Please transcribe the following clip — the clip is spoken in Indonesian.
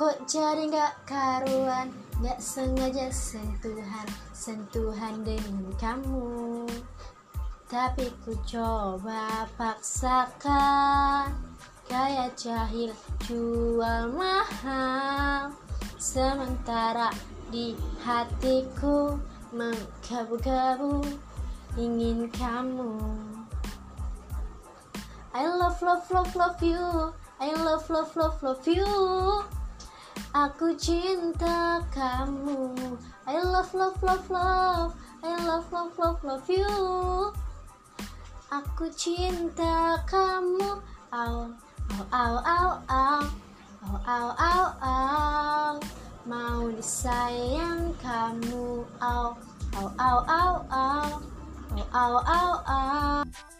Kok jadi gak karuan? Gak sengaja sentuhan Sentuhan dengan kamu. Tapi ku coba paksakan Gaya jahil jual mahal. Sementara di hatiku Menggabu-gabu Ingin kamu. I love love love love you. I love love love love you Aku cinta kamu. I love love love love. I love love love love you. Aku cinta kamu. Au au au au au. Au au au au. Mau disayang kamu. Au au au au au. Au au au au